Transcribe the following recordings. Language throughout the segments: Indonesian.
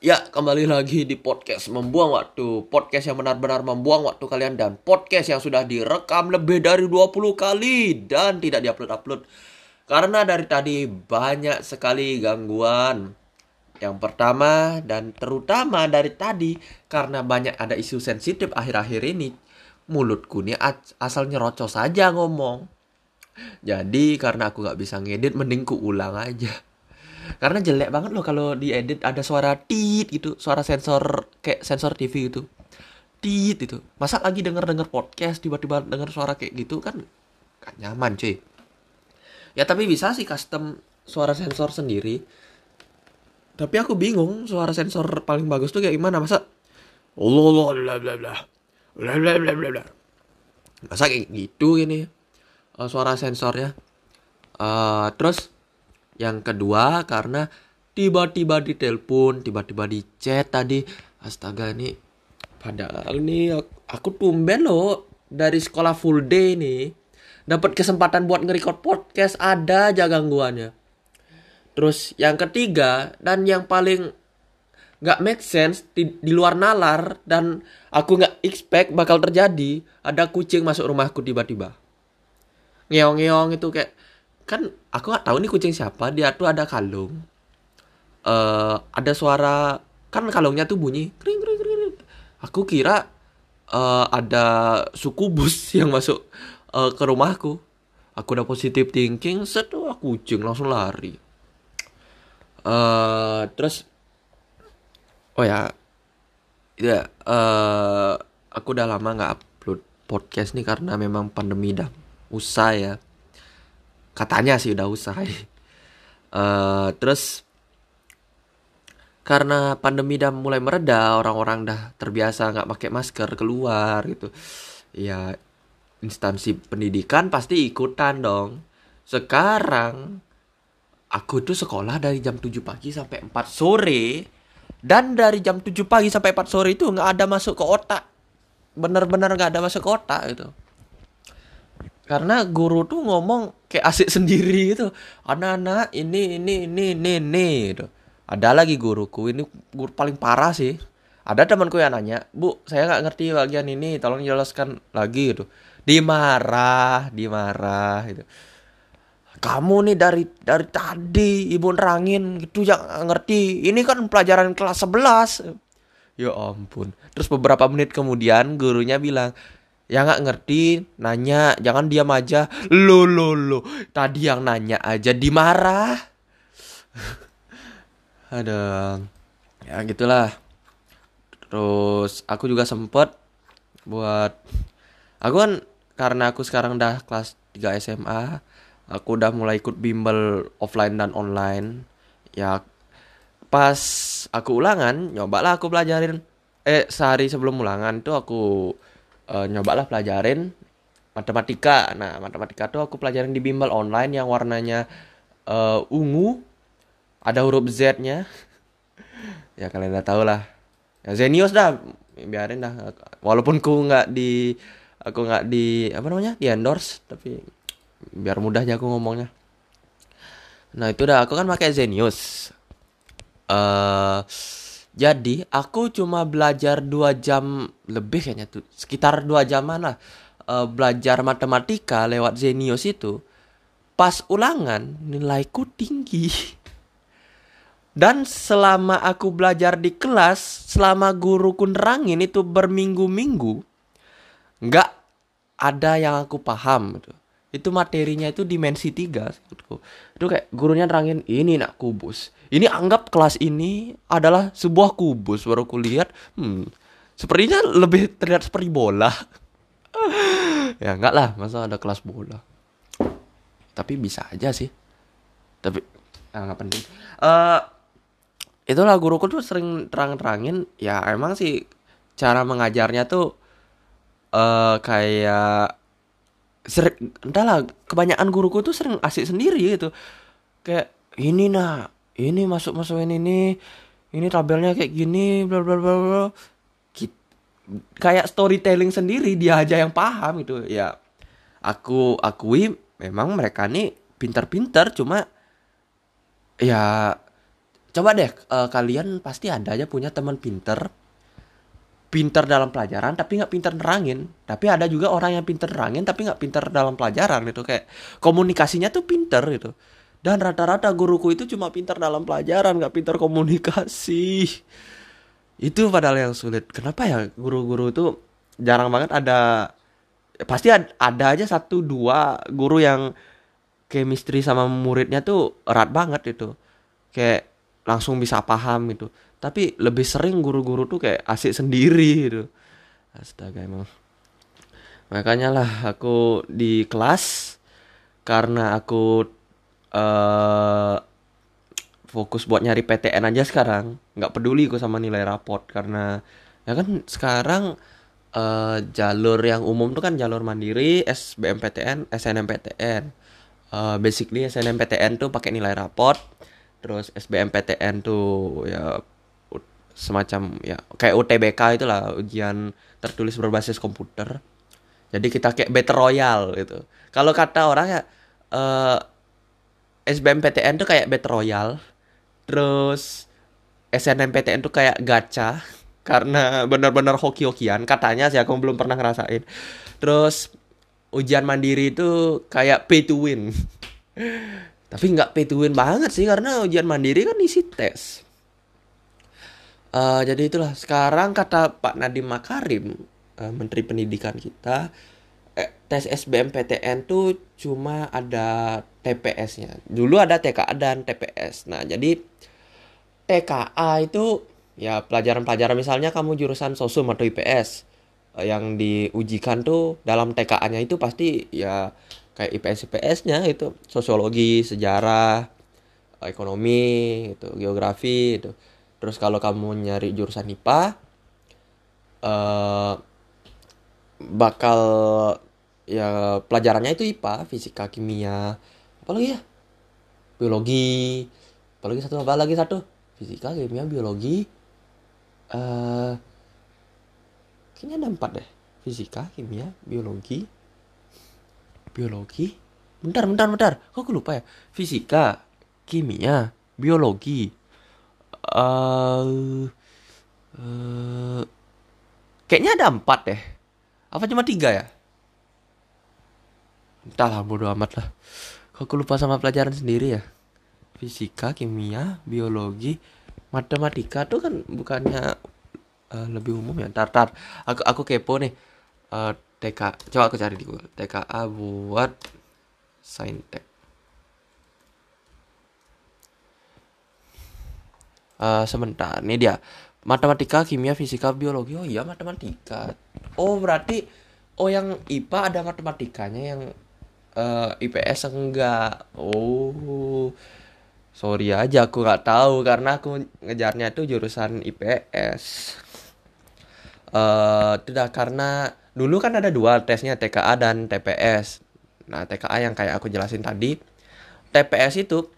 Ya, kembali lagi di podcast Membuang Waktu. Podcast yang benar-benar membuang waktu kalian Dan podcast yang sudah direkam lebih dari 20 kali Dan tidak diupload-upload. Karena dari tadi banyak sekali gangguan. Yang pertama dan terutama dari tadi Karena banyak ada isu sensitif akhir-akhir ini Mulutku nih asal nyerocos saja ngomong. Jadi karena aku gak bisa ngedit Mending ku ulang aja karena jelek banget loh kalau diedit ada suara tit gitu suara sensor kayak sensor TV gitu. Tit itu masa lagi denger denger podcast tiba-tiba denger suara kayak gitu kan gak nyaman cuy. Ya tapi bisa sih custom suara sensor sendiri. Tapi aku bingung suara sensor paling bagus tuh kayak gimana. Masa Allah bla bla bla bla bla bla bla bla masa kayak gitu ini uh, suara sensornya. Uh, terus yang kedua karena tiba-tiba ditelepon, tiba-tiba di chat tadi. Astaga nih. Padahal nih aku tumben loh dari sekolah full day nih. Dapat kesempatan buat nge-record podcast ada aja gangguannya. Terus yang ketiga dan yang paling nggak make sense di, di luar nalar dan aku nggak expect bakal terjadi ada kucing masuk rumahku tiba-tiba ngeong-ngeong itu kayak kan aku nggak tahu nih kucing siapa dia tuh ada kalung. Uh, ada suara kan kalungnya tuh bunyi kring kring kring aku kira uh, ada suku bus yang masuk uh, ke rumahku. Aku udah positif thinking setu aku kucing langsung lari. Uh, terus oh ya ya uh, aku udah lama nggak upload podcast nih karena memang pandemi dah usai ya katanya sih udah usai uh, terus karena pandemi udah mulai mereda orang-orang dah terbiasa nggak pakai masker keluar gitu. Ya instansi pendidikan pasti ikutan dong. Sekarang aku tuh sekolah dari jam 7 pagi sampai 4 sore. Dan dari jam 7 pagi sampai 4 sore itu nggak ada masuk ke otak. Bener-bener nggak ada masuk ke otak gitu karena guru tuh ngomong kayak asik sendiri gitu. Anak-anak ini ini ini ini ini gitu. Ada lagi guruku ini guru paling parah sih. Ada temanku yang nanya bu saya nggak ngerti bagian ini tolong jelaskan lagi gitu. Dimarah dimarah gitu. Kamu nih dari dari tadi ibu nerangin gitu yang ngerti. Ini kan pelajaran kelas 11 ya ampun. Terus beberapa menit kemudian gurunya bilang yang nggak ngerti nanya jangan diam aja. Lo lo lo. Tadi yang nanya aja dimarah. Ada ya gitulah. Terus aku juga sempet buat aku kan karena aku sekarang udah kelas 3 SMA aku udah mulai ikut bimbel offline dan online. Ya pas aku ulangan nyobalah aku pelajarin. Eh sehari sebelum ulangan tuh aku uh, nyobalah pelajarin matematika. Nah, matematika tuh aku pelajarin di bimbel online yang warnanya uh, ungu, ada huruf Z-nya. ya kalian udah tau lah. Ya Zenius dah, biarin dah. Walaupun ku nggak di aku nggak di apa namanya di endorse, tapi biar mudahnya aku ngomongnya. Nah itu dah, aku kan pakai Zenius. Uh, jadi aku cuma belajar dua jam lebih kayaknya tuh sekitar dua jaman lah uh, belajar matematika lewat Zenius itu. Pas ulangan nilaiku tinggi. Dan selama aku belajar di kelas, selama guruku nerangin itu berminggu-minggu, nggak ada yang aku paham gitu. Itu materinya itu dimensi tiga. Gitu. Itu kayak gurunya nerangin ini nak kubus ini anggap kelas ini adalah sebuah kubus baru kulihat hmm sepertinya lebih terlihat seperti bola. Ya enggak lah masa ada kelas bola? Tapi bisa aja sih. Tapi ah, nggak penting. Uh, itulah guruku tuh sering terang-terangin ya emang sih cara mengajarnya tuh uh, kayak sering entahlah kebanyakan guruku tuh sering asik sendiri gitu. Kayak ini nah ini masuk masukin ini ini. Tabelnya kayak gini bla bla bla bla. Kayak storytelling sendiri dia aja yang paham gitu ya aku akui memang mereka nih pintar-pintar cuma ya coba deh uh, kalian pasti ada aja punya teman pinter. Pinter dalam pelajaran tapi nggak pinter nerangin. Tapi ada juga orang yang pinter nerangin tapi nggak pinter dalam pelajaran gitu. Kayak komunikasinya tuh pinter gitu dan rata-rata guruku itu cuma pinter dalam pelajaran nggak pinter komunikasi. Itu padahal yang sulit. Kenapa ya guru-guru itu jarang banget ada pasti ada aja satu dua guru yang chemistry sama muridnya tuh erat banget itu. Kayak langsung bisa paham gitu. Tapi lebih sering guru-guru tuh kayak asik sendiri gitu. Astaga emang. Makanya lah aku di kelas karena aku uh, fokus buat nyari PTN aja sekarang. Nggak peduli aku sama nilai raport karena ya kan sekarang uh, jalur yang umum tuh kan jalur mandiri SBMPTN SNMPTN uh, basically SNMPTN tuh pakai nilai raport terus SBMPTN tuh ya semacam ya kayak UTBK itulah ujian tertulis berbasis komputer. Jadi kita kayak battle royale gitu. Kalau kata orang ya uh, eh, SBMPTN tuh kayak battle royale. Terus SNMPTN tuh kayak gacha. Karena benar-benar hoki-hokian. Katanya sih aku belum pernah ngerasain. Terus ujian mandiri itu kayak pay to win. Tapi nggak pay to win banget sih karena ujian mandiri kan isi tes. Uh, jadi itulah. Sekarang kata Pak Nadiem Makarim, uh, Menteri Pendidikan kita, tes SBMPTN tuh cuma ada TPS-nya. Dulu ada TKA dan TPS. Nah, jadi TKA itu ya pelajaran-pelajaran misalnya kamu jurusan sosum atau IPS eh, yang diujikan tuh dalam TKA-nya itu pasti ya kayak IPS IPS-nya itu sosiologi, sejarah, ekonomi, itu geografi itu terus kalau kamu nyari jurusan IPA eh, bakal ya pelajarannya itu IPA fisika kimia apalagi ya? Biologi apalagi satu apa lagi satu? Fisika kimia biologi uh, kayaknya ada empat deh. Fisika kimia biologi biologi bentar bentar bentar. Kok aku lupa ya? Fisika kimia biologi uh, uh, kayaknya ada empat deh. Apa cuma tiga ya entahlah bodo amat lah. Kok aku lupa sama pelajaran sendiri ya? Fisika kimia biologi matematika tuh kan bukannya uh, lebih umum ya? Tar tar aku aku kepo nih. Uh, TK coba aku cari di Google. TKA buat saintek. Uh, sebentar. Ini dia. Matematika kimia fisika biologi. Oh iya matematika. Oh berarti oh yang IPA ada matematikanya yang uh, eh, IPS enggak? Oh sorry aja aku nggak tahu karena aku ngejarnya tuh jurusan IPS uh, eh, tidak karena dulu kan ada dua tesnya TKA dan TPS nah TKA yang kayak aku jelasin tadi TPS itu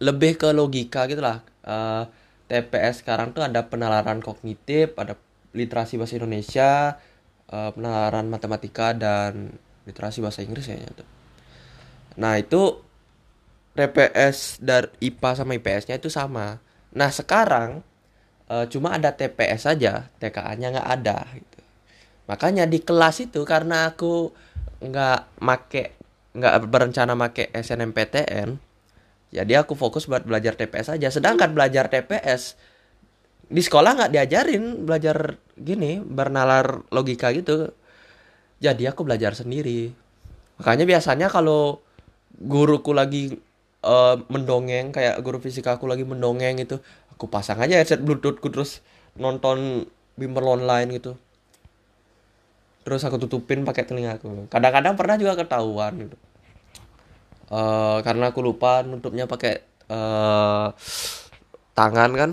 lebih ke logika gitulah uh, TPS sekarang tuh ada penalaran kognitif, ada literasi bahasa Indonesia, uh, penalaran matematika dan literasi bahasa Inggris kayaknya tuh. Nah, itu TPS dari IPA sama IPS-nya itu sama. Nah, sekarang uh, cuma ada TPS saja, TKA-nya nggak ada gitu. Makanya di kelas itu karena aku nggak make nggak berencana make SNMPTN, jadi aku fokus buat belajar TPS aja. Sedangkan belajar TPS di sekolah nggak diajarin belajar gini bernalar logika gitu. Jadi aku belajar sendiri. Makanya biasanya kalau guruku lagi uh, mendongeng kayak guru fisika aku lagi mendongeng itu, aku pasang aja headset bluetoothku terus nonton bimbel online gitu. Terus aku tutupin pakai telingaku. Kadang-kadang pernah juga ketahuan gitu. Uh, karena aku lupa nutupnya pakai uh, tangan kan.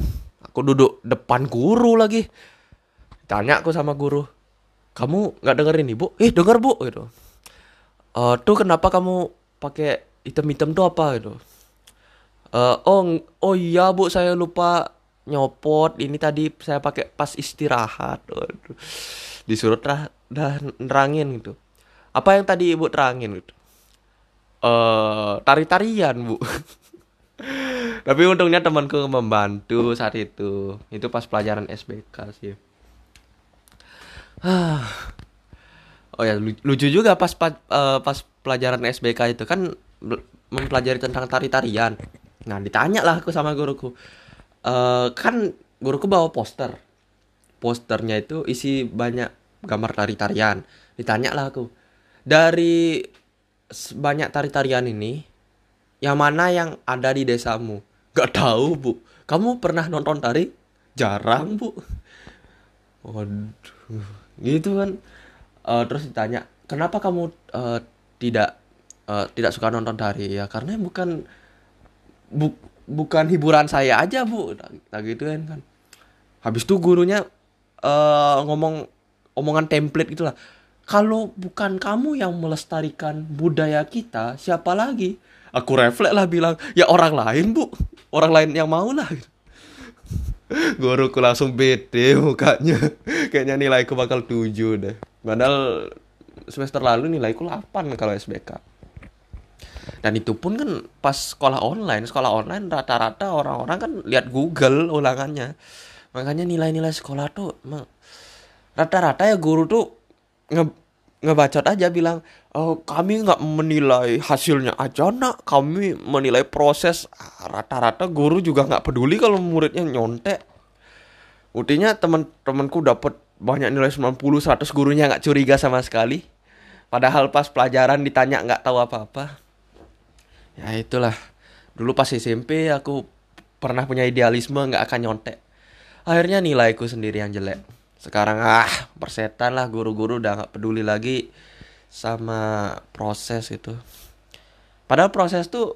Aku duduk depan guru lagi. Tanya aku sama guru kamu nggak dengerin ibu? Eh denger bu gitu. Uh, tuh kenapa kamu pakai item-item tuh apa gitu. Uh, oh oh iya bu saya lupa nyopot. Ini tadi saya pakai pas istirahat. Waduh. disuruh dah nerangin gitu. Apa yang tadi ibu terangin gitu? Uh, tari-tarian bu. Tapi untungnya temanku membantu saat itu. Itu pas pelajaran SBK sih. Oh ya lucu juga pas uh, pas pelajaran SBK itu kan mempelajari tentang tari-tarian. Nah ditanya lah aku sama guruku uh, kan guruku bawa poster. Posternya itu isi banyak gambar tari-tarian. Ditanya lah aku dari banyak tari-tarian ini yang mana yang ada di desamu? Gak tahu bu. Kamu pernah nonton tari? Jarang bu. Waduh gitu kan. Uh, terus ditanya kenapa kamu uh, tidak uh, tidak suka nonton tari ya karena bukan bu, bukan hiburan saya aja bu. Nah, gitu kan kan. Habis itu gurunya uh, ngomong omongan template gitulah. Kalau bukan kamu yang melestarikan budaya kita siapa lagi? Aku refleks lah bilang ya orang lain bu. Orang lain yang mau lah. Gitu guruku langsung bete mukanya. Kayaknya nilaiku bakal 7 deh. Padahal semester lalu nilaiku 8 kalau SBK dan itu pun kan pas sekolah online sekolah online rata-rata orang-orang kan lihat Google ulangannya. Makanya nilai-nilai sekolah tuh rata-rata ya guru tuh nge ngebacot aja bilang oh, kami nggak menilai hasilnya aja nak. Kami menilai proses. Ah, rata-rata guru juga nggak peduli kalau muridnya nyontek. Buktinya teman-temanku dapat banyak nilai 90 100 gurunya nggak curiga sama sekali padahal pas pelajaran ditanya nggak tahu apa-apa. Ya itulah. Dulu pas SMP aku pernah punya idealisme nggak akan nyontek. Akhirnya nilaiku sendiri yang jelek. Sekarang ah persetan lah guru-guru udah nggak peduli lagi sama proses itu. Padahal proses tuh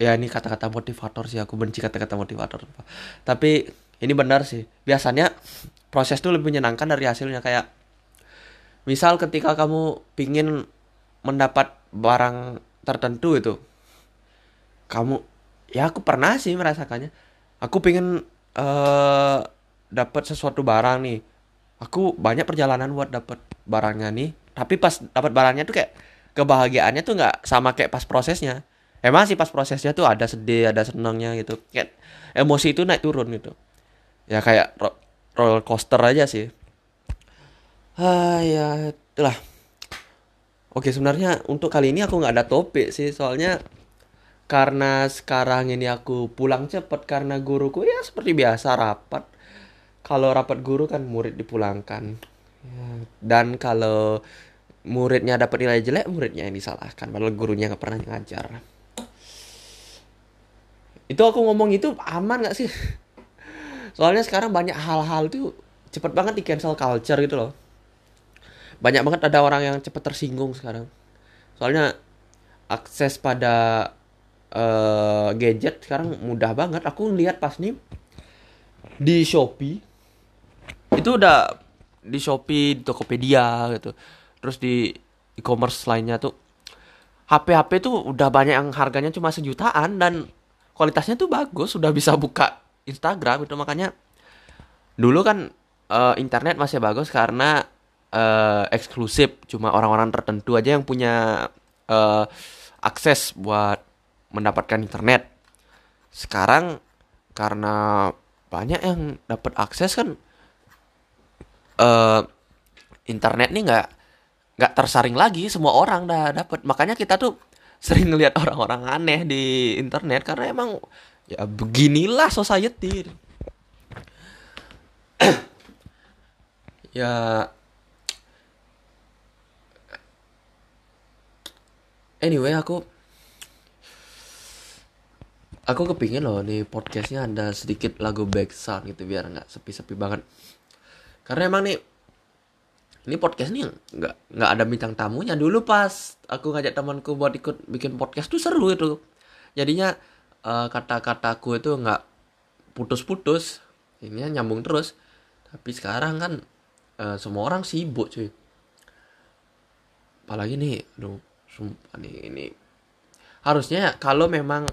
ya ini kata-kata motivator sih aku benci kata-kata motivator tapi ini benar sih. Biasanya proses tuh lebih menyenangkan dari hasilnya kayak misal ketika kamu pingin mendapat barang tertentu itu kamu ya aku pernah sih merasakannya. Aku pingin uh, dapat sesuatu barang nih. Aku banyak perjalanan buat dapat barangnya nih. Tapi pas dapat barangnya tuh kayak kebahagiaannya tuh nggak sama kayak pas prosesnya. Emang sih pas prosesnya tuh ada sedih ada senangnya gitu. Kayak emosi itu naik turun gitu. Ya kayak roller coaster aja sih ah ya itulah oke sebenarnya untuk kali ini aku nggak ada topik sih. Soalnya karena sekarang ini aku pulang cepet karena guruku ya seperti biasa rapat. Kalau rapat guru kan murid dipulangkan. Ya, dan kalau muridnya dapat nilai jelek muridnya yang disalahkan. Padahal gurunya nggak pernah ngajar. Itu aku ngomong itu aman nggak sih? Soalnya sekarang banyak hal-hal tuh cepet banget di cancel culture gitu loh banyak banget ada orang yang cepet tersinggung sekarang. Soalnya akses pada uh, gadget sekarang mudah banget. Aku lihat pas nih di Shopee itu udah di Shopee, di Tokopedia gitu. Terus di e-commerce lainnya tuh HP-HP tuh udah banyak yang harganya cuma sejutaan dan kualitasnya tuh bagus, sudah bisa buka Instagram itu makanya dulu kan uh, internet masih bagus karena uh, eksklusif cuma orang-orang tertentu aja yang punya uh, akses buat mendapatkan internet. Sekarang karena banyak yang dapat akses kan uh, internet nih nggak nggak tersaring lagi semua orang dah dapat makanya kita tuh sering ngelihat orang-orang aneh di internet karena emang ya beginilah society ya anyway aku aku kepingin loh nih podcastnya ada sedikit lagu back sound gitu biar nggak sepi-sepi banget. Karena emang nih ini podcast nih nggak nggak ada bintang tamunya. Dulu pas aku ngajak temanku buat ikut bikin podcast tuh seru itu. Jadinya uh, kata-kataku itu nggak putus-putus. Ini nyambung terus. Tapi sekarang kan uh, semua orang sibuk cuy. Apalagi nih aduh sumpah nih ini. Harusnya kalau memang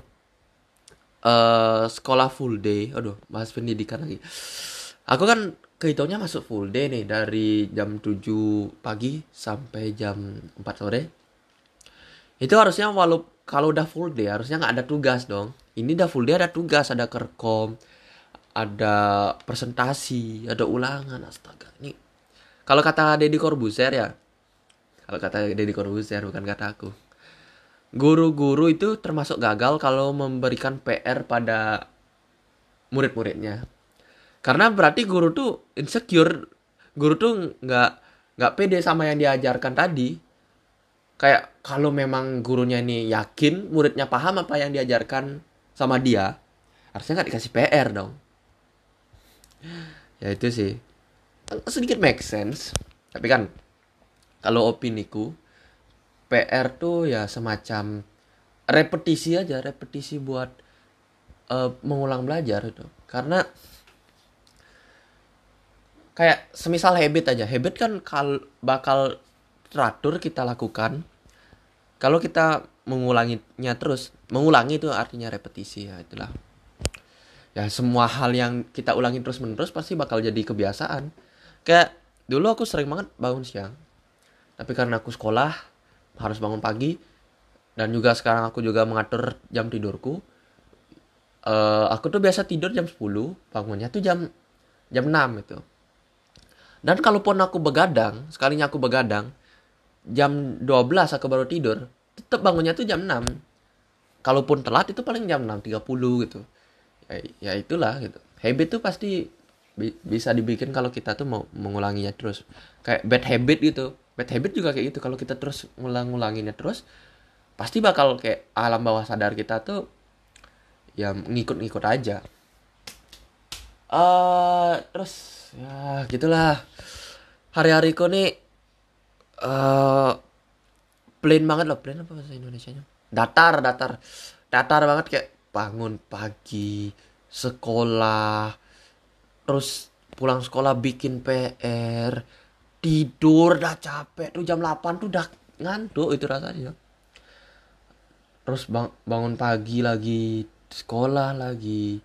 uh, sekolah full day aduh bahas pendidikan lagi. Aku kan kehitungnya masuk full day nih dari jam 7 pagi sampai jam 4 sore. Itu harusnya walau kalau udah full day harusnya nggak ada tugas dong. Ini udah full day ada tugas ada kerkom ada presentasi ada ulangan astaga. Ini kalau kata Deddy Corbuzier ya kalau kata Deddy Corbuzier bukan kata aku. Guru-guru itu termasuk gagal kalau memberikan PR pada murid-muridnya. Karena berarti guru tuh insecure. Guru tuh nggak nggak pede sama yang diajarkan tadi. Kayak kalau memang gurunya ini yakin muridnya paham apa yang diajarkan sama dia harusnya nggak dikasih PR dong. Ya itu sih. Sedikit make sense. Tapi kan kalau opiniku PR tuh ya semacam repetisi aja repetisi buat uh, mengulang belajar itu. Karena kayak semisal habit aja. Habit kan kal bakal teratur kita lakukan. Kalau kita mengulanginya terus mengulangi itu artinya repetisi ya itulah. Ya semua hal yang kita ulangi terus menerus pasti bakal jadi kebiasaan. Kayak dulu aku sering banget bangun siang tapi karena aku sekolah harus bangun pagi dan juga sekarang aku juga mengatur jam tidurku uh, aku tuh biasa tidur jam 10 bangunnya tuh jam jam 6 itu. Dan kalaupun aku begadang sekalinya aku begadang jam 12 aku baru tidur tetap bangunnya tuh jam 6 kalaupun telat itu paling jam 6.30 gitu. Ya, ya itulah gitu. Habit tuh pasti bi bisa dibikin kalau kita tuh mau mengulanginya terus. Kayak bad habit gitu bad habit juga kayak gitu. Kalau kita terus ngulang-ngulanginnya terus pasti bakal kayak alam bawah sadar kita tuh ya ngikut-ngikut aja. Uh, terus ya gitulah. Hari-hariku nih uh, plain banget loh. Plain apa bahasa Indonesia nya datar datar. Datar banget kayak bangun pagi sekolah terus pulang sekolah bikin PR tidur dah capek tuh jam 8 tuh udah ngantuk itu rasanya. Terus bang bangun pagi lagi sekolah lagi.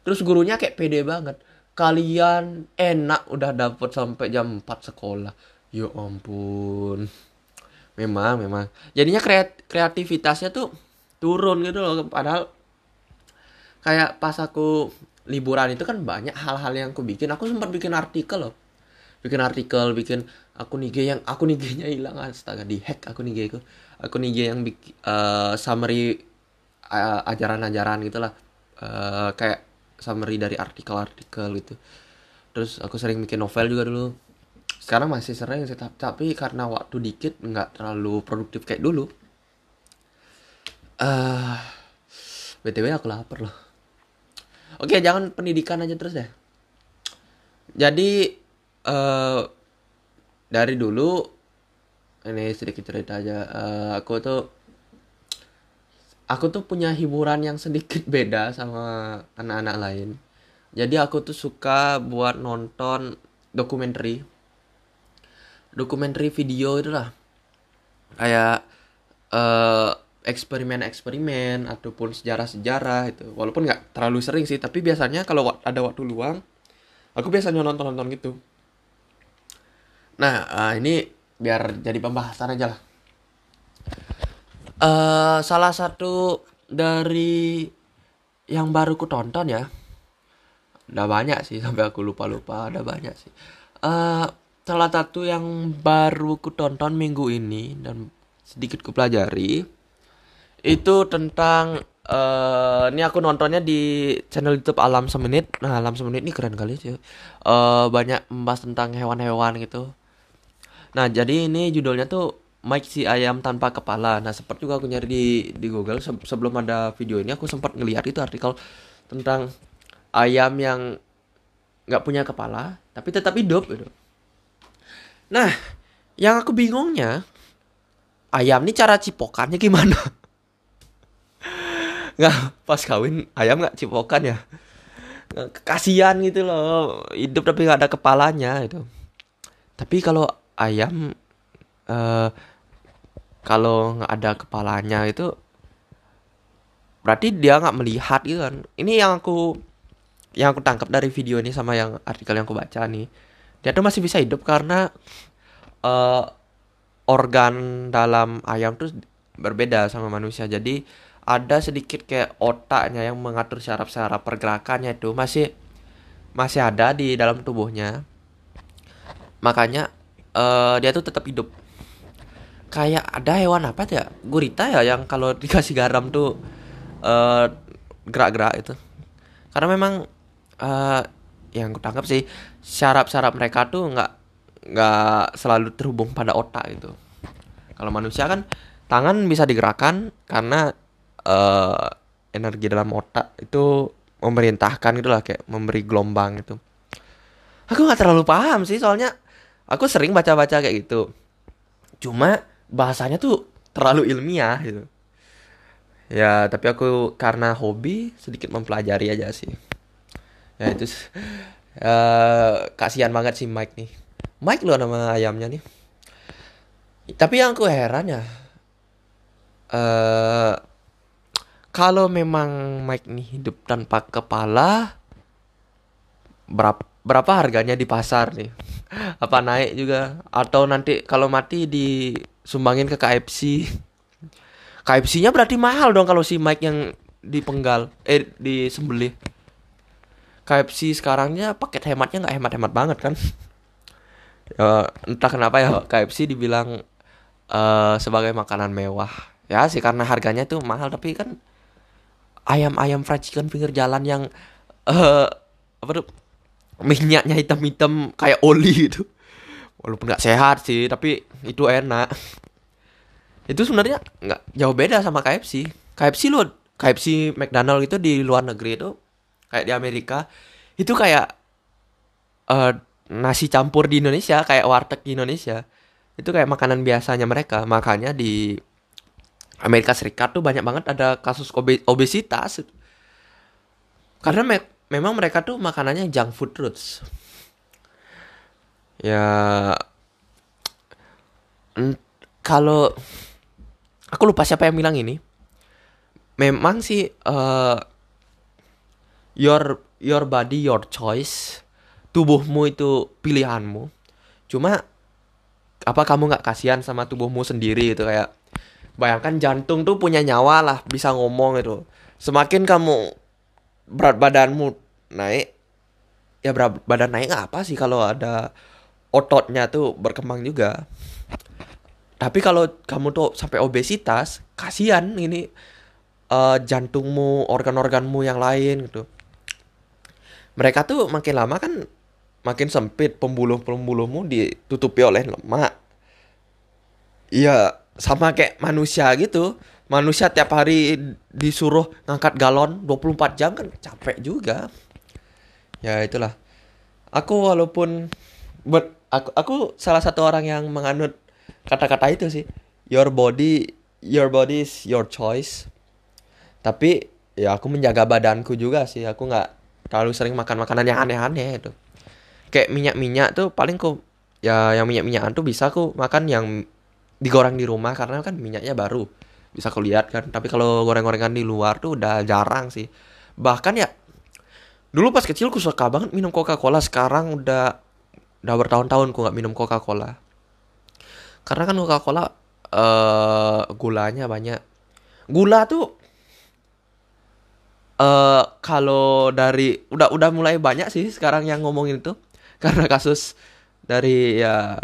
Terus gurunya kayak pede banget. Kalian enak udah dapet sampai jam 4 sekolah. Ya ampun. Memang memang. Jadinya kreat kreativitasnya tuh turun gitu loh. Padahal kayak pas aku liburan itu kan banyak hal-hal yang aku bikin. Aku sempat bikin artikel loh bikin artikel bikin akun IG yang akun IG-nya hilang. Astaga di hack akun IG aku akun IG yang bikin uh, summary uh, ajaran-ajaran gitulah. Uh, kayak summary dari artikel-artikel gitu. Terus aku sering bikin novel juga dulu. Sekarang masih sering sih tapi karena waktu dikit nggak terlalu produktif kayak dulu. Uh, btw aku lapar loh. Oke jangan pendidikan aja terus deh. Jadi uh, dari dulu ini sedikit cerita aja. Uh, aku tuh aku tuh punya hiburan yang sedikit beda sama anak-anak lain. Jadi aku tuh suka buat nonton dokumenter dokumenter video itu lah. Kayak uh, eksperimen-eksperimen ataupun sejarah-sejarah itu. Walaupun nggak terlalu sering sih tapi biasanya kalau ada waktu luang aku biasanya nonton-nonton gitu nah uh, ini biar jadi pembahasan aja lah uh, salah satu dari yang baru ku tonton ya udah banyak sih sampai aku lupa lupa ada banyak sih uh, salah satu yang baru ku tonton minggu ini dan sedikit ku pelajari itu tentang uh, ini aku nontonnya di channel YouTube Alam Semenit. Nah, Alam Semenit ini keren kali sih. Uh, banyak membahas tentang hewan-hewan gitu. Nah, jadi ini judulnya tuh Mike si ayam tanpa kepala. Nah, sempat juga aku nyari di di Google se sebelum ada video ini aku sempat ngelihat itu artikel tentang ayam yang nggak punya kepala tapi tetap hidup gitu. Nah, yang aku bingungnya ayam ini cara cipokannya gimana? nggak pas kawin ayam nggak cipokan ya kasihan gitu loh hidup tapi nggak ada kepalanya itu tapi kalau ayam uh, kalau nggak ada kepalanya itu berarti dia nggak melihat gitu kan. Ini yang aku yang aku tangkap dari video ini sama yang artikel yang aku baca nih. Dia tuh masih bisa hidup karena uh, organ dalam ayam tuh berbeda sama manusia. Jadi ada sedikit kayak otaknya yang mengatur syaraf-syaraf pergerakannya itu masih masih ada di dalam tubuhnya. Makanya uh, dia tuh tetap hidup. Kayak ada hewan apa ya? Gurita ya yang kalau dikasih garam tuh uh, gerak-gerak itu. Karena memang uh, yang kutangkap sih syaraf-syaraf mereka tuh nggak nggak selalu terhubung pada otak itu kalau manusia kan tangan bisa digerakkan karena uh, energi dalam otak itu memerintahkan gitulah kayak memberi gelombang itu. Aku nggak terlalu paham sih soalnya aku sering baca-baca kayak gitu. Cuma bahasanya tuh terlalu ilmiah gitu. Ya, tapi aku karena hobi sedikit mempelajari aja sih. Ya itu uh, kasihan banget sih Mike nih. Mike loh nama ayamnya nih. Tapi yang aku heran ya, uh, kalau memang Mike nih hidup tanpa kepala, berapa berapa harganya di pasar nih? Apa naik juga? Atau nanti kalau mati disumbangin ke KFC? KFC-nya berarti mahal dong kalau si Mike yang dipenggal, eh disembelih. KFC sekarangnya paket hematnya nggak hemat-hemat banget kan? ya, entah kenapa ya KFC dibilang uh, sebagai makanan mewah ya sih karena harganya tuh mahal tapi kan ayam-ayam fried chicken pinggir jalan yang uh, apa tuh minyaknya hitam-hitam kayak oli gitu. Walaupun nggak sehat sih tapi itu enak. Itu sebenarnya nggak jauh beda sama KFC KFC lo KFC McDonald itu di luar negeri itu kayak di Amerika itu kayak uh, nasi campur di Indonesia kayak warteg di Indonesia. Itu kayak makanan biasanya mereka. Makanya di Amerika Serikat tuh banyak banget ada kasus obe obesitas. Karena memang mereka tuh makanannya junk food terus ya kalau aku lupa siapa yang bilang ini. Memang sih uh, your your body your choice tubuhmu itu pilihanmu. Cuma apa kamu nggak kasihan sama tubuhmu sendiri gitu? Kayak bayangkan jantung tuh punya nyawa lah bisa ngomong itu semakin kamu berat badanmu naik ya badan naik apa sih kalau ada ototnya tuh berkembang juga tapi kalau kamu tuh sampai obesitas kasihan ini uh, jantungmu organ-organmu yang lain gitu mereka tuh makin lama kan makin sempit pembuluh-pembuluhmu ditutupi oleh lemak. Iya, sama kayak manusia gitu. Manusia tiap hari disuruh ngangkat galon 24 jam kan capek juga. Ya itulah. Aku walaupun buat aku aku salah satu orang yang menganut kata-kata itu sih. Your body your body is your choice. Tapi ya aku menjaga badanku juga sih. Aku nggak terlalu sering makan makanan yang aneh-aneh itu kayak minyak-minyak tuh paling kok ya yang minyak-minyakan tuh bisa aku makan yang digoreng di rumah karena kan minyaknya baru bisa aku lihat kan tapi kalau goreng-gorengan di luar tuh udah jarang sih bahkan ya dulu pas kecil aku suka banget minum Coca-Cola sekarang udah udah bertahun-tahun aku nggak minum Coca-Cola. Karena kan Coca-Cola uh, gulanya banyak. Gula tuh uh, kalau dari udah udah mulai banyak sih sekarang yang ngomongin itu. Karena kasus dari ya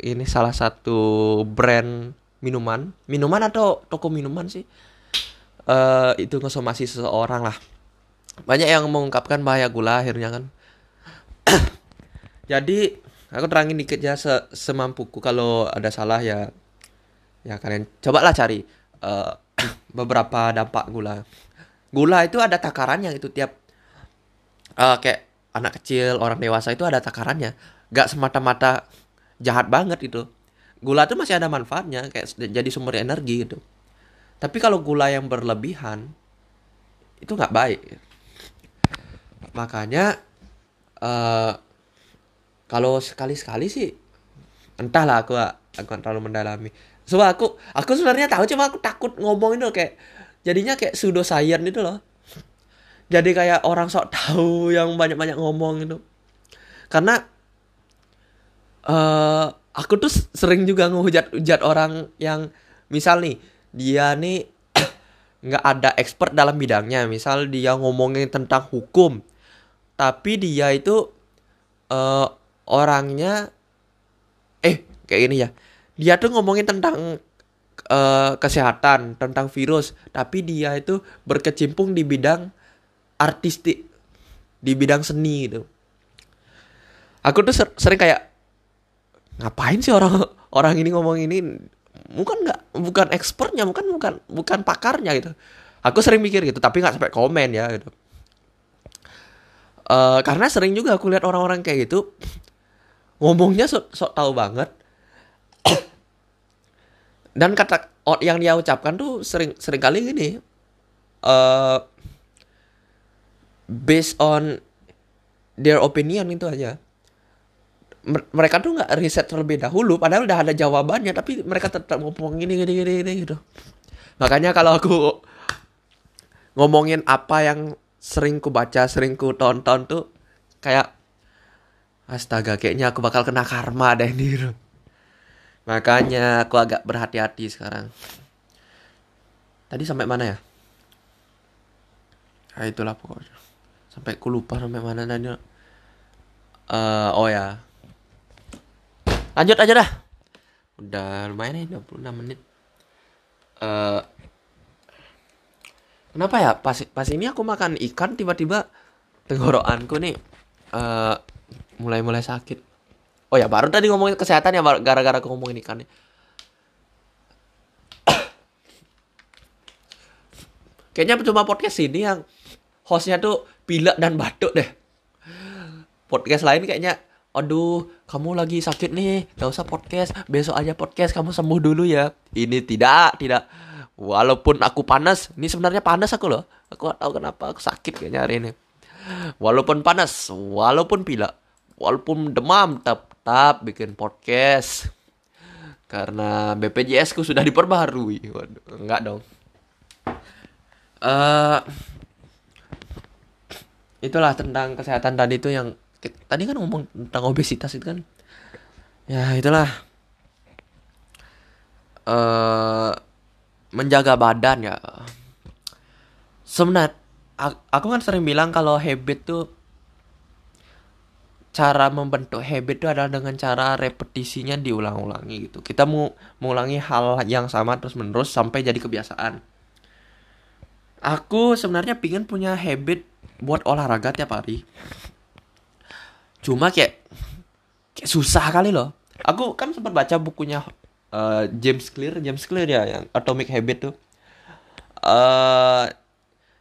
ini salah satu brand minuman. Minuman atau toko minuman sih. Uh, itu ngonsumasi seseorang lah banyak yang mengungkapkan bahaya gula akhirnya kan jadi aku terangin dikit ya se semampuku kalau ada salah ya ya kalian cobalah cari uh, beberapa dampak gula gula itu ada takarannya itu tiap uh, kayak anak kecil, orang dewasa itu ada takarannya. Gak semata-mata jahat banget itu. Gula itu masih ada manfaatnya, kayak jadi sumber energi gitu. Tapi kalau gula yang berlebihan, itu nggak baik. Makanya, uh, kalau sekali-sekali sih, entahlah aku aku terlalu mendalami. So aku aku sebenarnya tahu cuma aku takut ngomong itu kayak jadinya kayak pseudo science itu loh. Jadi kayak orang sok tahu yang banyak-banyak ngomong gitu karena uh, aku tuh sering juga ngehujat-hujat orang yang misal nih dia nih nggak ada expert dalam bidangnya. Misal dia ngomongin tentang hukum tapi dia itu uh, orangnya eh kayak gini ya. Dia tuh ngomongin tentang uh, kesehatan tentang virus. Tapi dia itu berkecimpung di bidang artistik di bidang seni gitu. Aku tuh sering kayak ngapain sih orang orang ini ngomong ini? Bukan nggak bukan expertnya bukan bukan bukan pakarnya gitu. Aku sering mikir gitu tapi nggak sampai komen ya gitu uh, karena sering juga aku lihat orang-orang kayak gitu ngomongnya sok so tahu banget. Dan kata yang dia ucapkan tuh sering sering kali gini uh, based on their opinion itu aja. Mereka tuh nggak riset terlebih dahulu padahal udah ada jawabannya tapi mereka tetap ngomong gini gini gini, gini gitu. Makanya kalau aku ngomongin apa yang sering ku baca sering ku tonton tuh kayak astaga kayaknya aku bakal kena karma deh gitu. makanya aku agak berhati-hati sekarang. Tadi sampai mana ya? Nah, itulah pokoknya. Sampai ku lupa sampai mana tadi uh, oh ya. Lanjut aja dah. Udah lumayan nih 26 menit. Uh, kenapa ya? Pas pas ini aku makan ikan tiba-tiba tenggorokanku nih uh, mulai-mulai sakit. Oh ya baru tadi ngomongin kesehatan ya gara-gara aku ngomongin ikan nih. Kayaknya cuma podcast ini yang hostnya tuh pilek dan batuk deh. Podcast lain kayaknya aduh kamu lagi sakit nih gak usah podcast besok aja podcast kamu sembuh dulu ya. Ini tidak tidak walaupun aku panas ini sebenarnya panas aku loh. Aku gak tahu kenapa aku sakit kayaknya hari ini. Walaupun panas walaupun pilek walaupun demam tetap bikin podcast. Karena BPJS ku sudah diperbarui. Waduh enggak dong. Uh, itulah tentang kesehatan tadi itu yang tadi kan ngomong tentang obesitas itu kan? Ya itulah. Uh, menjaga badan ya sebenarnya aku kan sering bilang kalau habit tuh cara membentuk habit itu adalah dengan cara repetisinya diulang-ulangi gitu. Kita mau mengulangi hal yang sama terus menerus sampai jadi kebiasaan. Aku sebenarnya pingin punya habit buat olahraga tiap hari cuma kayak kayak susah kali loh aku kan sempat baca bukunya uh, James Clear James Clear ya yang Atomic Habit tuh. Uh,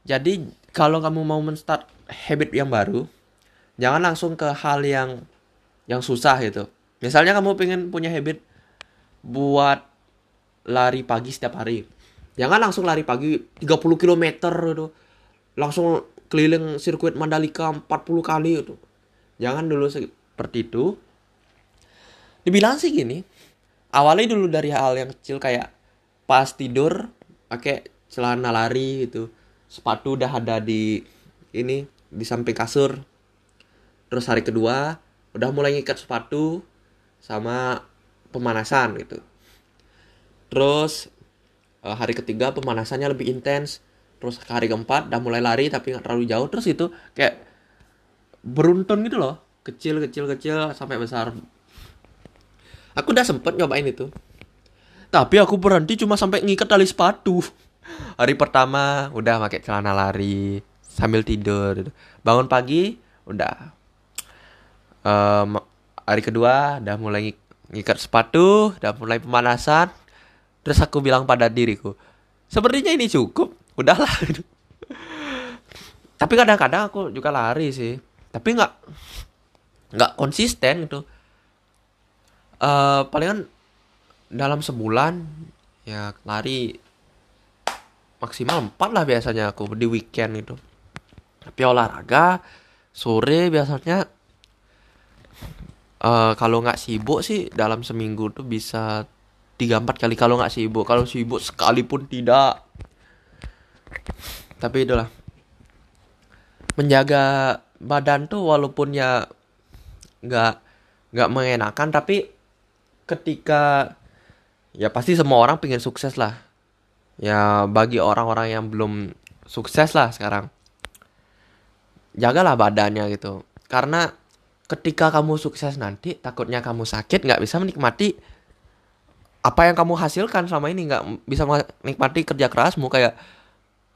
jadi kalau kamu mau menstart habit yang baru jangan langsung ke hal yang yang susah gitu. Misalnya kamu pengen punya habit buat lari pagi setiap hari. Jangan langsung lari pagi 30 km gitu. Langsung keliling sirkuit Mandalika 40 kali itu jangan dulu seperti itu. Dibilang sih gini awalnya dulu dari hal yang kecil kayak pas tidur pakai celana lari gitu. Sepatu udah ada di ini di samping kasur. Terus hari kedua udah mulai ngikat sepatu sama pemanasan gitu. Terus eh, hari ketiga pemanasannya lebih intens. Terus hari keempat udah mulai lari tapi nggak terlalu jauh. Terus itu kayak beruntun gitu loh. Kecil kecil kecil sampai besar aku udah sempet nyobain itu. Tapi aku berhenti cuma sampai ngikat tali sepatu. Hari pertama udah pakai celana lari sambil tidur bangun pagi udah. Um, hari kedua udah mulai ngikat sepatu udah mulai pemanasan. Terus aku bilang pada diriku sepertinya ini cukup udahlah. Tapi kadang-kadang aku juga lari sih. Tapi nggak nggak konsisten gitu uh, palingan dalam sebulan ya lari maksimal 4 lah biasanya aku di weekend itu. Tapi olahraga sore biasanya uh, kalau nggak sibuk sih dalam seminggu tuh bisa tiga empat kali kalau nggak sibuk. Kalau sibuk sekalipun tidak. Tapi itulah. Menjaga badan tuh walaupun ya nggak nggak mengenakan tapi ketika ya pasti semua orang pengen sukses lah. Ya bagi orang-orang yang belum sukses lah sekarang. Jagalah badannya gitu. Karena ketika kamu sukses nanti takutnya kamu sakit nggak bisa menikmati apa yang kamu hasilkan selama ini. Nggak bisa menikmati kerja kerasmu. Kayak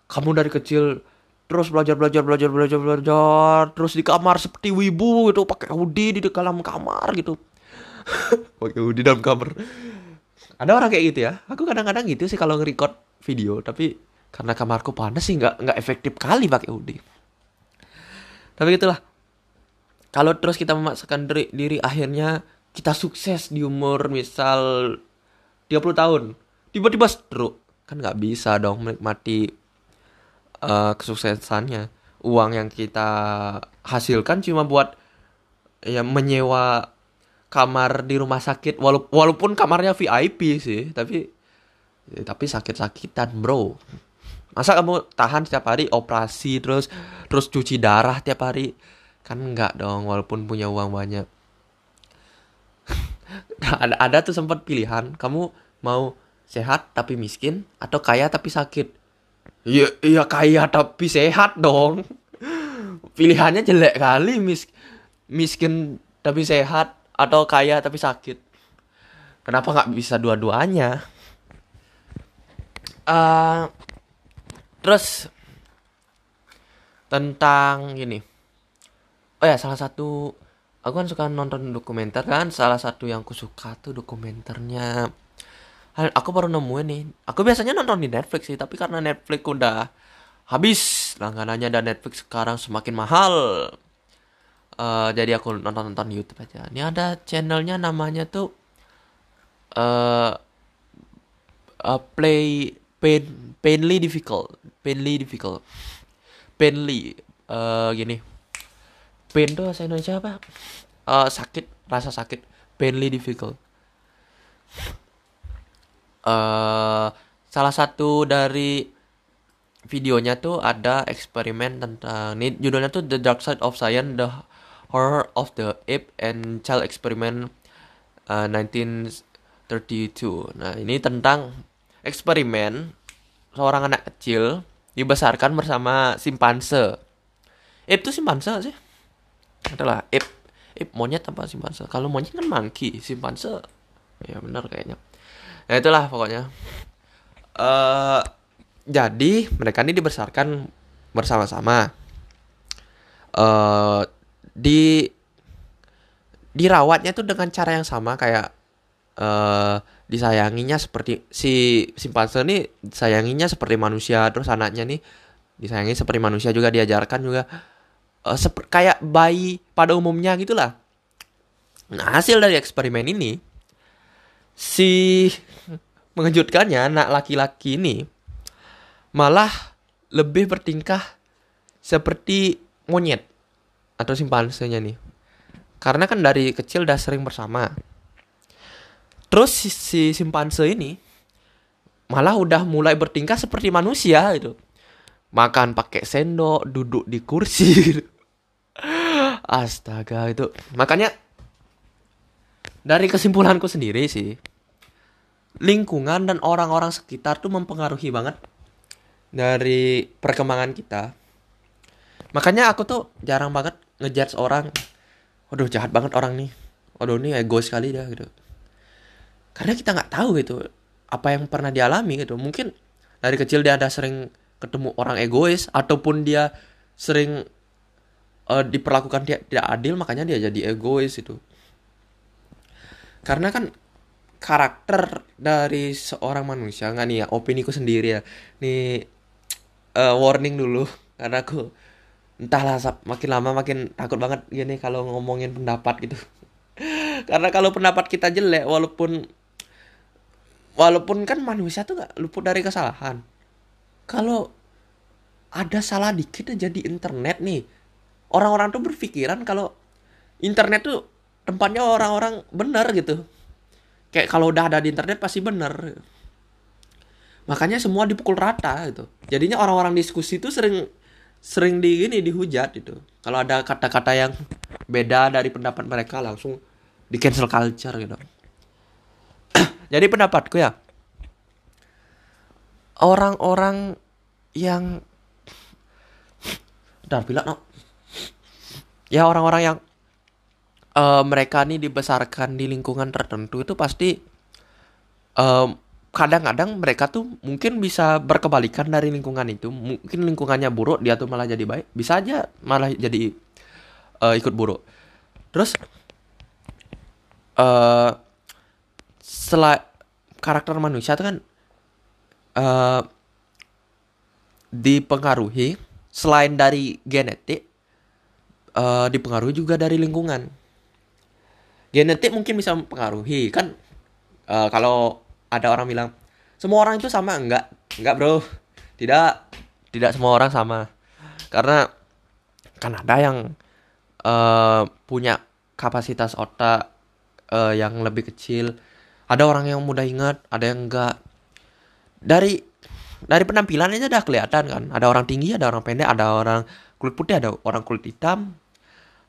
kamu dari kecil terus belajar belajar belajar belajar belajar terus di kamar seperti wibu gitu pakai hoodie di dalam kamar gitu pakai hoodie dalam kamar ada orang kayak gitu ya. Aku kadang-kadang gitu sih kalau nge-record video tapi karena kamarku panas sih nggak nggak efektif kali pakai hoodie. Tapi gitulah. Kalau terus kita memaksakan diri, diri akhirnya kita sukses di umur misal 30 tahun tiba-tiba stroke kan nggak bisa dong menikmati uh, kesuksesannya. Uang yang kita hasilkan cuma buat ya menyewa kamar di rumah sakit walaupun walaupun kamarnya VIP sih tapi ya, tapi sakit-sakitan bro. Masa kamu tahan setiap hari operasi terus terus cuci darah tiap hari? Kan enggak dong walaupun punya uang banyak. Ada ada tuh sempat pilihan kamu mau sehat tapi miskin atau kaya tapi sakit? Iya iya kaya tapi sehat dong. Pilihannya jelek kali mis miskin tapi sehat atau kaya tapi sakit. Kenapa nggak bisa dua-duanya? Uh, terus tentang gini oh ya salah satu aku kan suka nonton dokumenter kan. Salah satu yang aku suka tuh dokumenternya. Aku baru nemuin nih. Aku biasanya nonton di Netflix sih tapi karena Netflix udah habis. Langganannya dan Netflix sekarang semakin mahal uh, jadi aku nonton nonton YouTube aja. Ini ada channelnya namanya tuh uh, uh, play pain painly difficult painly difficult. Painly uh, gini. Pain tuh bahasa Indonesia apa? Uh, sakit rasa sakit. Painly difficult. Uh, salah satu dari videonya tuh ada eksperimen tentang ini judulnya tuh The Dark Side of Science The Horror of the Ape and Child Experiment uh, 1932 nah ini tentang eksperimen seorang anak kecil dibesarkan bersama simpanse. Ape itu simpanse sih? Adalah ip ip monyet apa simpanse? Kalau monyet kan monkey simpanse. Ya benar kayaknya. Nah itulah pokoknya. Uh, jadi mereka ini dibesarkan bersama-sama. Uh, di dirawatnya tuh dengan cara yang sama kayak uh, disayanginya seperti si simpanse ini sayanginya seperti manusia terus anaknya nih disayangi seperti manusia juga diajarkan juga uh, kayak bayi pada umumnya gitulah. Nah, hasil dari eksperimen ini si mengejutkannya anak laki-laki ini malah lebih bertingkah seperti monyet atau simpansenya nih. Karena kan dari kecil udah sering bersama. Terus si, si simpanse ini malah udah mulai bertingkah seperti manusia gitu. Makan pakai sendok, duduk di kursi gitu. Astaga itu. Makanya dari kesimpulanku sendiri sih lingkungan dan orang-orang sekitar tuh mempengaruhi banget dari perkembangan kita. Makanya aku tuh jarang banget ngejudge orang. Waduh jahat banget orang nih. Waduh ini egois sekali dah gitu. Karena kita nggak tahu gitu apa yang pernah dialami gitu. Mungkin dari kecil dia ada sering ketemu orang egois ataupun dia sering uh, diperlakukan dia tidak adil makanya dia jadi egois itu karena kan karakter dari seorang manusia nggak nih ya opini ku sendiri ya nih uh, warning dulu karena aku entahlah makin lama makin takut banget gini kalau ngomongin pendapat gitu. Karena kalau pendapat kita jelek walaupun walaupun kan manusia tuh nggak luput dari kesalahan. Kalau ada salah dikit aja di internet nih orang-orang tuh berpikiran kalau internet tuh tempatnya orang-orang benar gitu. Kayak kalau udah ada di internet pasti benar. Makanya semua dipukul rata gitu. Jadinya orang-orang diskusi tuh sering sering di ini dihujat gitu kalau ada kata-kata yang beda dari pendapat mereka langsung di cancel culture gitu jadi pendapatku ya orang-orang yang udah bilang no. ya orang-orang yang uh, mereka nih dibesarkan di lingkungan tertentu itu pasti kadang kadang-kadang mereka tuh mungkin bisa berkebalikan dari lingkungan itu. Mungkin lingkungannya buruk dia tuh malah jadi baik. Bisa aja malah jadi uh, ikut buruk. Terus uh, setelah karakter manusia itu kan uh, dipengaruhi selain dari genetik uh, dipengaruhi juga dari lingkungan. Genetik mungkin bisa mempengaruhi kan uh, kalau ada orang bilang semua orang itu sama enggak enggak bro. Tidak tidak semua orang sama. Karena kan ada yang uh, punya kapasitas otak uh, yang lebih kecil ada orang yang mudah ingat ada yang enggak dari dari penampilannya aja udah kelihatan kan. Ada orang tinggi ada orang pendek ada orang kulit putih ada orang kulit hitam.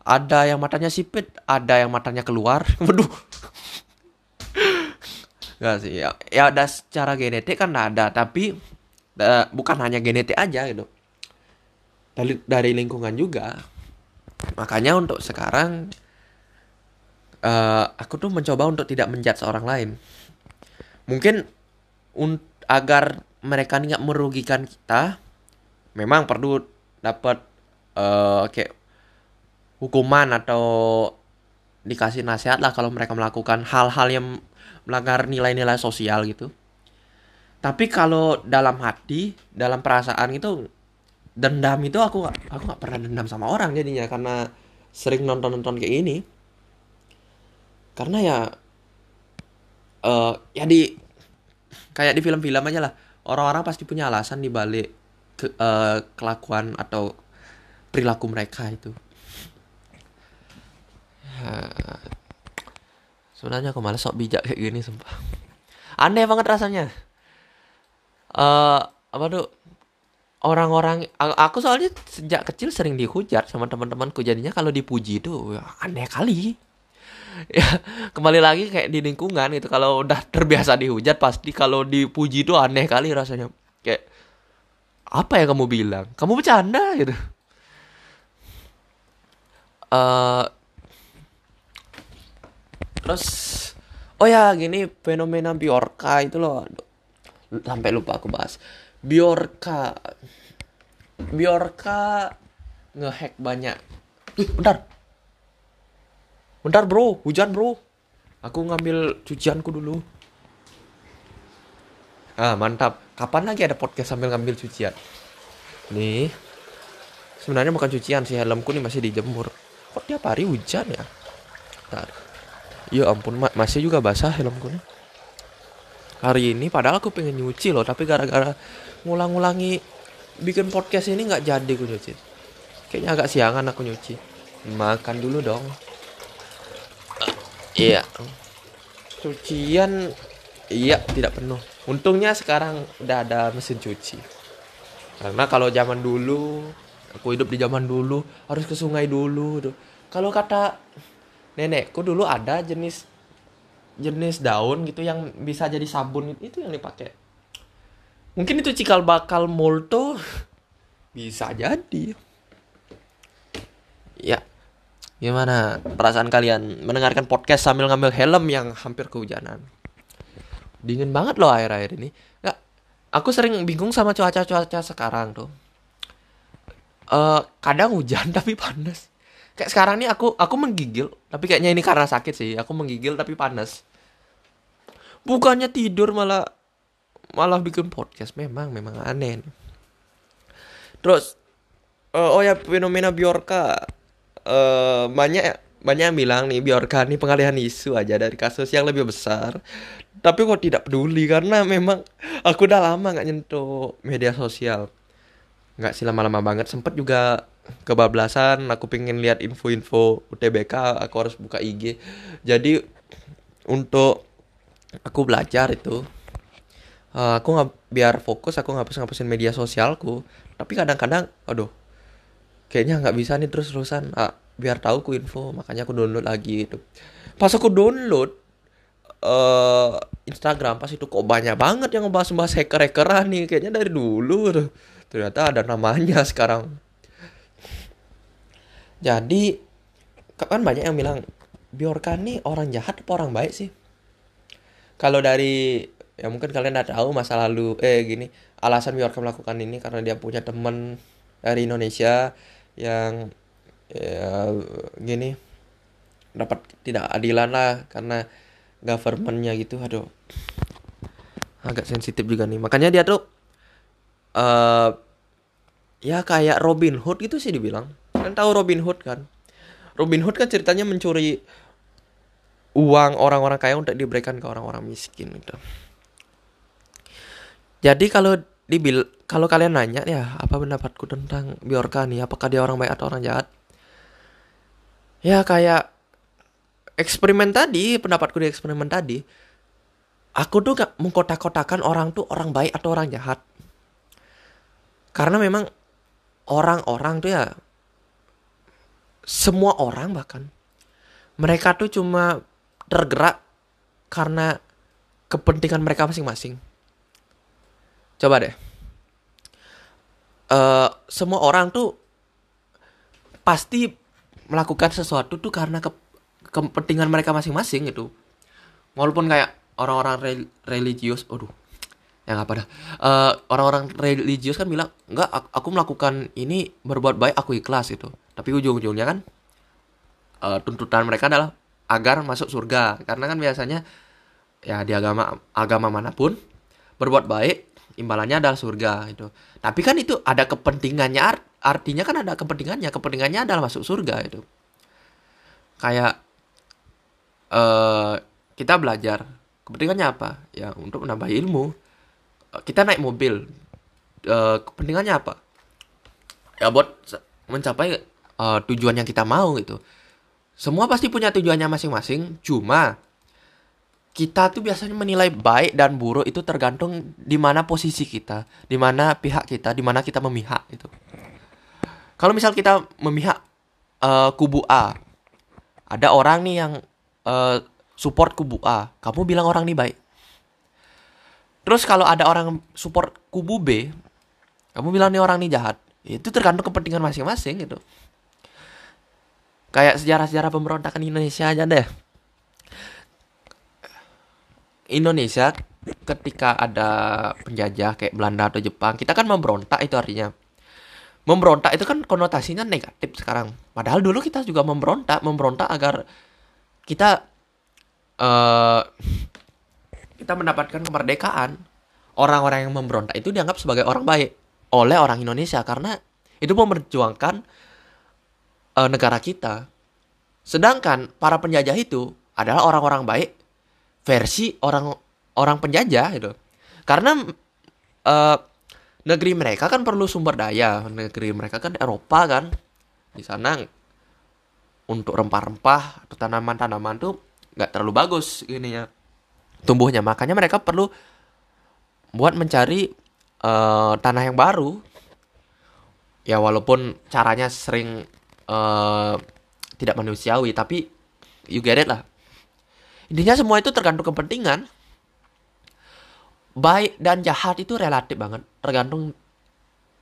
Ada yang matanya sipit ada yang matanya keluar. Waduh Gak sih ya, ya ada secara genetik kan ada tapi da, bukan hanya genetik aja gitu. Dari dari lingkungan juga. Makanya untuk sekarang uh, aku tuh mencoba untuk tidak menjudge seorang lain. Mungkin un agar mereka nggak merugikan kita memang perlu dapat uh, kayak hukuman atau dikasih nasihat lah kalau mereka melakukan hal-hal yang melanggar nilai-nilai sosial gitu. Tapi kalau dalam hati dalam perasaan itu dendam itu aku aku nggak pernah dendam sama orang jadinya karena sering nonton nonton kayak ini karena ya uh, ya di kayak di film-film aja lah. Orang-orang pasti punya alasan di balik ke, uh, kelakuan atau perilaku mereka itu sebenarnya aku malas sok bijak kayak gini sumpah. Aneh banget rasanya. Eh uh, apa tuh orang-orang aku soalnya sejak kecil sering dihujat sama teman-temanku. Jadinya kalau dipuji ya, aneh kali. Ya kembali lagi kayak di lingkungan itu kalau udah terbiasa dihujat pasti kalau dipuji itu aneh kali rasanya. Kayak apa yang kamu bilang? Kamu bercanda gitu. Uh, terus oh ya gini fenomena Biorka itu loh. Sampai lupa aku bahas. Biorka Biorka ngehack banyak. Ih, bentar. Bentar bro. Hujan bro. Aku ngambil cucianku dulu. Ah mantap. Kapan lagi ada podcast sambil ngambil cucian? Nih. Sebenarnya bukan cucian sih helmku nih masih dijemur. Kok tiap hari hujan ya? Bentar ya ampun ma masih juga basah helmku nih. Hari ini padahal aku pengen nyuci loh tapi gara-gara ngulang-ngulangi bikin podcast ini nggak jadi aku nyuci. Kayaknya agak siangan aku nyuci. Makan dulu dong. Uh, iya. Cucian iya tidak penuh. Untungnya sekarang udah ada mesin cuci. Karena kalau zaman dulu aku hidup di zaman dulu harus ke sungai dulu kalau kata nenekku dulu ada jenis jenis daun gitu yang bisa jadi sabun? Itu yang dipakai. Mungkin itu cikal bakal molto bisa jadi. Ya gimana perasaan kalian mendengarkan podcast sambil ngambil helm yang hampir kehujanan? Dingin banget loh air-air ini. Nggak aku sering bingung sama cuaca-cuaca sekarang tuh. Uh, kadang hujan tapi panas kayak sekarang nih aku aku menggigil tapi kayaknya ini karena sakit sih. Aku menggigil tapi panas. Bukannya tidur malah malah bikin podcast. Memang memang aneh terus uh, oh ya fenomena Biorka uh, banyak banyak yang bilang nih Biorka nih pengalihan isu aja dari kasus yang lebih besar. Tapi kok tidak peduli? Karena memang aku udah lama nggak nyentuh media sosial. Nggak sih lama-lama banget. Sempet juga kebablasan aku pengen lihat info-info UTBK aku harus buka IG jadi untuk aku belajar itu uh, aku nggak biar fokus aku ngapus ngapusin media sosialku. Tapi kadang-kadang aduh kayaknya nggak bisa nih terus terusan uh, biar tahu ku info makanya aku download lagi itu. Pas aku download uh, Instagram pas itu kok banyak banget yang ngebahas-bahas hacker-hackeran nih. Kayaknya dari dulu tuh. Ternyata ada namanya sekarang. Jadi kan banyak yang bilang Bjorka nih orang jahat apa orang baik sih? Kalau dari ya mungkin kalian udah tahu masa lalu eh gini alasan Bjorka melakukan ini karena dia punya teman dari Indonesia yang ya gini dapat tidak adilan lah karena governmentnya gitu. Aduh agak sensitif juga nih. Makanya dia tuh uh, ya kayak Robin Hood gitu sih dibilang kan tahu Robin Hood kan? Robin Hood kan ceritanya mencuri uang orang-orang kaya untuk diberikan ke orang-orang miskin gitu. Jadi kalau dibil kalau kalian nanya ya apa pendapatku tentang Bjorka nih? Apakah dia orang baik atau orang jahat? Ya kayak eksperimen tadi pendapatku di eksperimen tadi aku tuh gak mengkotak-kotakan orang tuh orang baik atau orang jahat. Karena memang orang-orang tuh ya semua orang bahkan mereka tuh cuma tergerak karena kepentingan mereka masing-masing. Coba deh. Uh, semua orang tuh pasti melakukan sesuatu tuh karena ke kepentingan mereka masing-masing gitu. Walaupun kayak orang-orang re religius aduh yang apa dah. Uh, orang-orang religius kan bilang enggak aku melakukan ini berbuat baik aku ikhlas itu tapi ujung-ujungnya kan uh, tuntutan mereka adalah agar masuk surga. Karena kan biasanya ya di agama agama mana pun berbuat baik imbalannya adalah surga itu tapi kan itu ada kepentingannya artinya kan ada kepentingannya. Kepentingannya adalah masuk surga itu kayak uh, kita belajar kepentingannya apa? Ya untuk menambah ilmu. Uh, kita naik mobil uh, kepentingannya apa? Ya buat mencapai uh, tujuan yang kita mau gitu semua pasti punya tujuannya masing-masing cuma kita tuh biasanya menilai baik dan buruk itu tergantung di mana posisi kita, di mana pihak kita, di mana kita memihak itu. Kalau misal kita memihak uh, kubu A, ada orang nih yang uh, support kubu A, kamu bilang orang ini baik. Terus kalau ada orang support kubu B, kamu bilang nih orang ini jahat. Itu tergantung kepentingan masing-masing gitu. Kayak sejarah-sejarah pemberontakan Indonesia aja deh. Indonesia ketika ada penjajah kayak Belanda atau Jepang, kita kan memberontak itu artinya. Memberontak itu kan konotasinya negatif sekarang. Padahal dulu kita juga memberontak, memberontak agar kita uh, kita mendapatkan kemerdekaan, orang-orang yang memberontak itu dianggap sebagai orang baik oleh orang Indonesia karena itu memperjuangkan uh, negara kita. Sedangkan para penjajah itu adalah orang-orang baik versi orang orang penjajah itu. Karena uh, negeri mereka kan perlu sumber daya, negeri mereka kan Eropa kan. Di sana untuk rempah-rempah atau tanaman-tanaman tuh nggak terlalu bagus ya tumbuhnya makanya mereka perlu buat mencari uh, tanah yang baru ya walaupun caranya sering uh, tidak manusiawi tapi you get it lah. Intinya semua itu tergantung kepentingan. Baik dan jahat itu relatif banget tergantung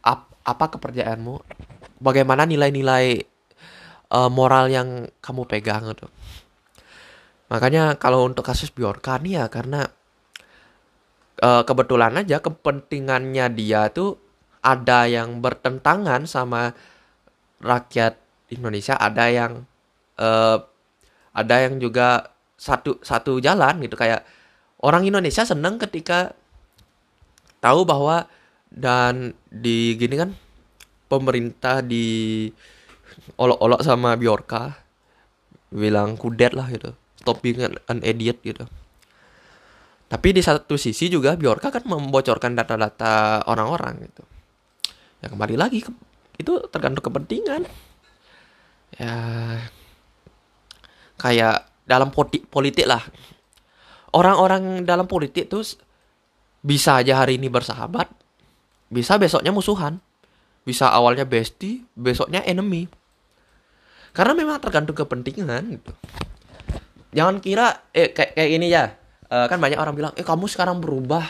ap apa kepercayaanmu bagaimana nilai-nilai uh, moral yang kamu pegang gitu Makanya kalau untuk kasus Bjorka nih ya karena uh, kebetulan aja kepentingannya dia tuh ada yang bertentangan sama rakyat Indonesia, ada yang uh, ada yang juga satu satu jalan gitu kayak orang Indonesia seneng ketika tahu bahwa dan di gini kan pemerintah di olok-olok sama Bjorka bilang kudet lah gitu stop being an, an idiot gitu. Tapi di satu sisi juga Bjorka kan membocorkan data-data orang-orang gitu. Ya kembali lagi ke, itu tergantung kepentingan. Ya kayak dalam politik, politik lah. Orang-orang dalam politik tuh bisa aja hari ini bersahabat, bisa besoknya musuhan. Bisa awalnya bestie, besoknya enemy. Karena memang tergantung kepentingan gitu jangan kira eh kayak kayak gini ya uh, kan banyak orang bilang eh kamu sekarang berubah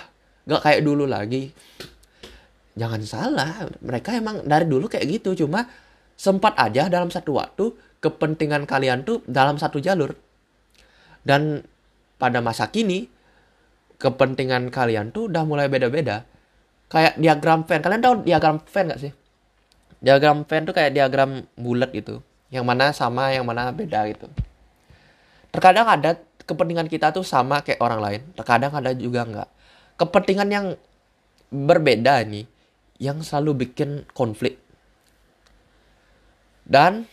gak kayak dulu lagi jangan salah mereka emang dari dulu kayak gitu cuma sempat aja dalam satu waktu kepentingan kalian tuh dalam satu jalur. Dan pada masa kini kepentingan kalian tuh udah mulai beda-beda. Kayak diagram Venn kalian tahu diagram Venn gak sih? Diagram Venn tuh kayak diagram bulat gitu. Yang mana sama yang mana beda gitu. Terkadang ada kepentingan kita tuh sama kayak orang lain. Terkadang ada juga enggak kepentingan yang berbeda nih yang selalu bikin konflik dan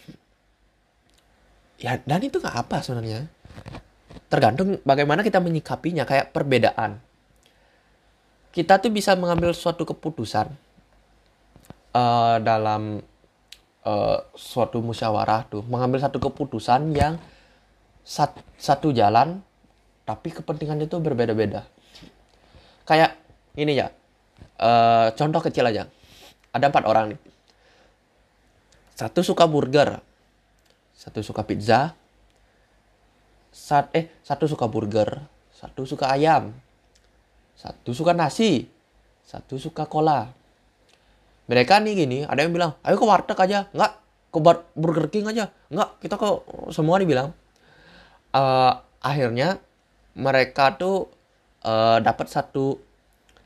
ya dan itu nggak apa sebenarnya. Tergantung bagaimana kita menyikapinya kayak perbedaan. Kita tuh bisa mengambil suatu keputusan uh, dalam uh, suatu musyawarah tuh mengambil satu keputusan yang sat, satu jalan tapi kepentingannya itu berbeda-beda. Kayak ini ya uh, contoh kecil aja. Ada empat orang nih satu suka burger. Satu suka pizza. Sat, eh satu suka burger. Satu suka ayam. Satu suka nasi. Satu suka cola. Mereka nih gini ada yang bilang ayo ke warteg aja. Nggak ke Burger King aja. Nggak kita ke semua dibilang uh, akhirnya mereka tuh uh, dapat satu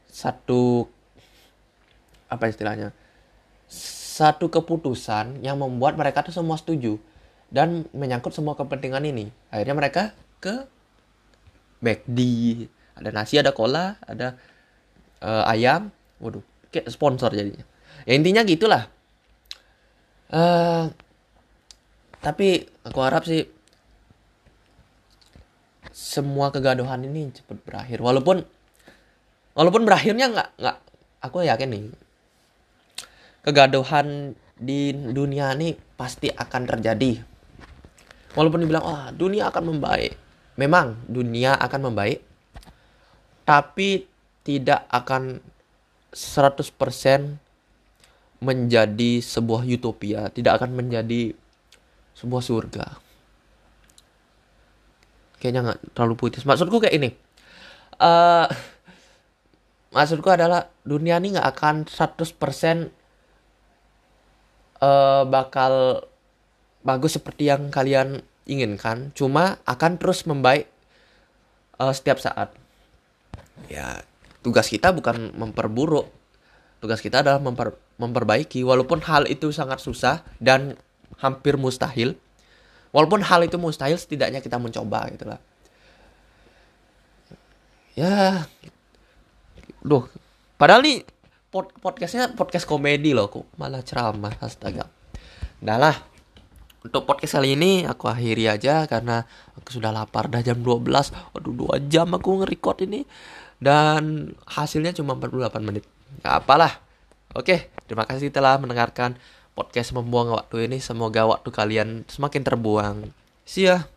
satu apa istilahnya satu keputusan yang membuat mereka tuh semua setuju dan menyangkut semua kepentingan ini. Akhirnya mereka ke McD ada nasi ada cola ada uh, ayam. Waduh kayak sponsor jadinya. Ya intinya gitulah. Uh, tapi aku harap sih semua kegaduhan ini cepat berakhir. Walaupun walaupun berakhirnya nggak nggak aku yakin nih kegaduhan di dunia ini pasti akan terjadi. Walaupun dibilang wah oh, dunia akan membaik. Memang dunia akan membaik tapi tidak akan 100% menjadi sebuah utopia tidak akan menjadi sebuah surga. Kayaknya nggak terlalu puitis. Maksudku kayak ini. Uh, maksudku adalah dunia ini nggak akan 100% uh, bakal bagus seperti yang kalian inginkan, cuma akan terus membaik uh, setiap saat. Ya, tugas kita bukan memperburuk. Tugas kita adalah memper, memperbaiki walaupun hal itu sangat susah dan hampir mustahil. Walaupun hal itu mustahil setidaknya kita mencoba gitu lah. Ya. Duh, padahal nih pod podcastnya podcast komedi loh kok malah ceramah astaga. Udah lah, untuk podcast kali ini aku akhiri aja karena aku sudah lapar. Dah jam 12 Waduh 2 jam aku nge-record ini. Dan hasilnya cuma 48 menit. Gak apalah. Oke terima kasih telah mendengarkan podcast membuang waktu ini. Semoga waktu kalian semakin terbuang. See ya